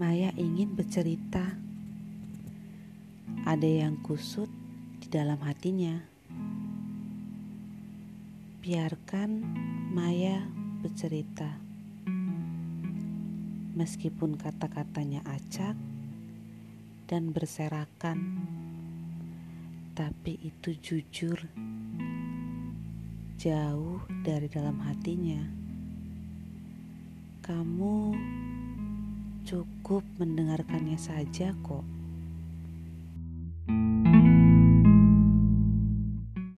Maya ingin bercerita. Ada yang kusut di dalam hatinya. Biarkan Maya bercerita. Meskipun kata-katanya acak dan berserakan, tapi itu jujur jauh dari dalam hatinya. Kamu cukup mendengarkannya saja, kok.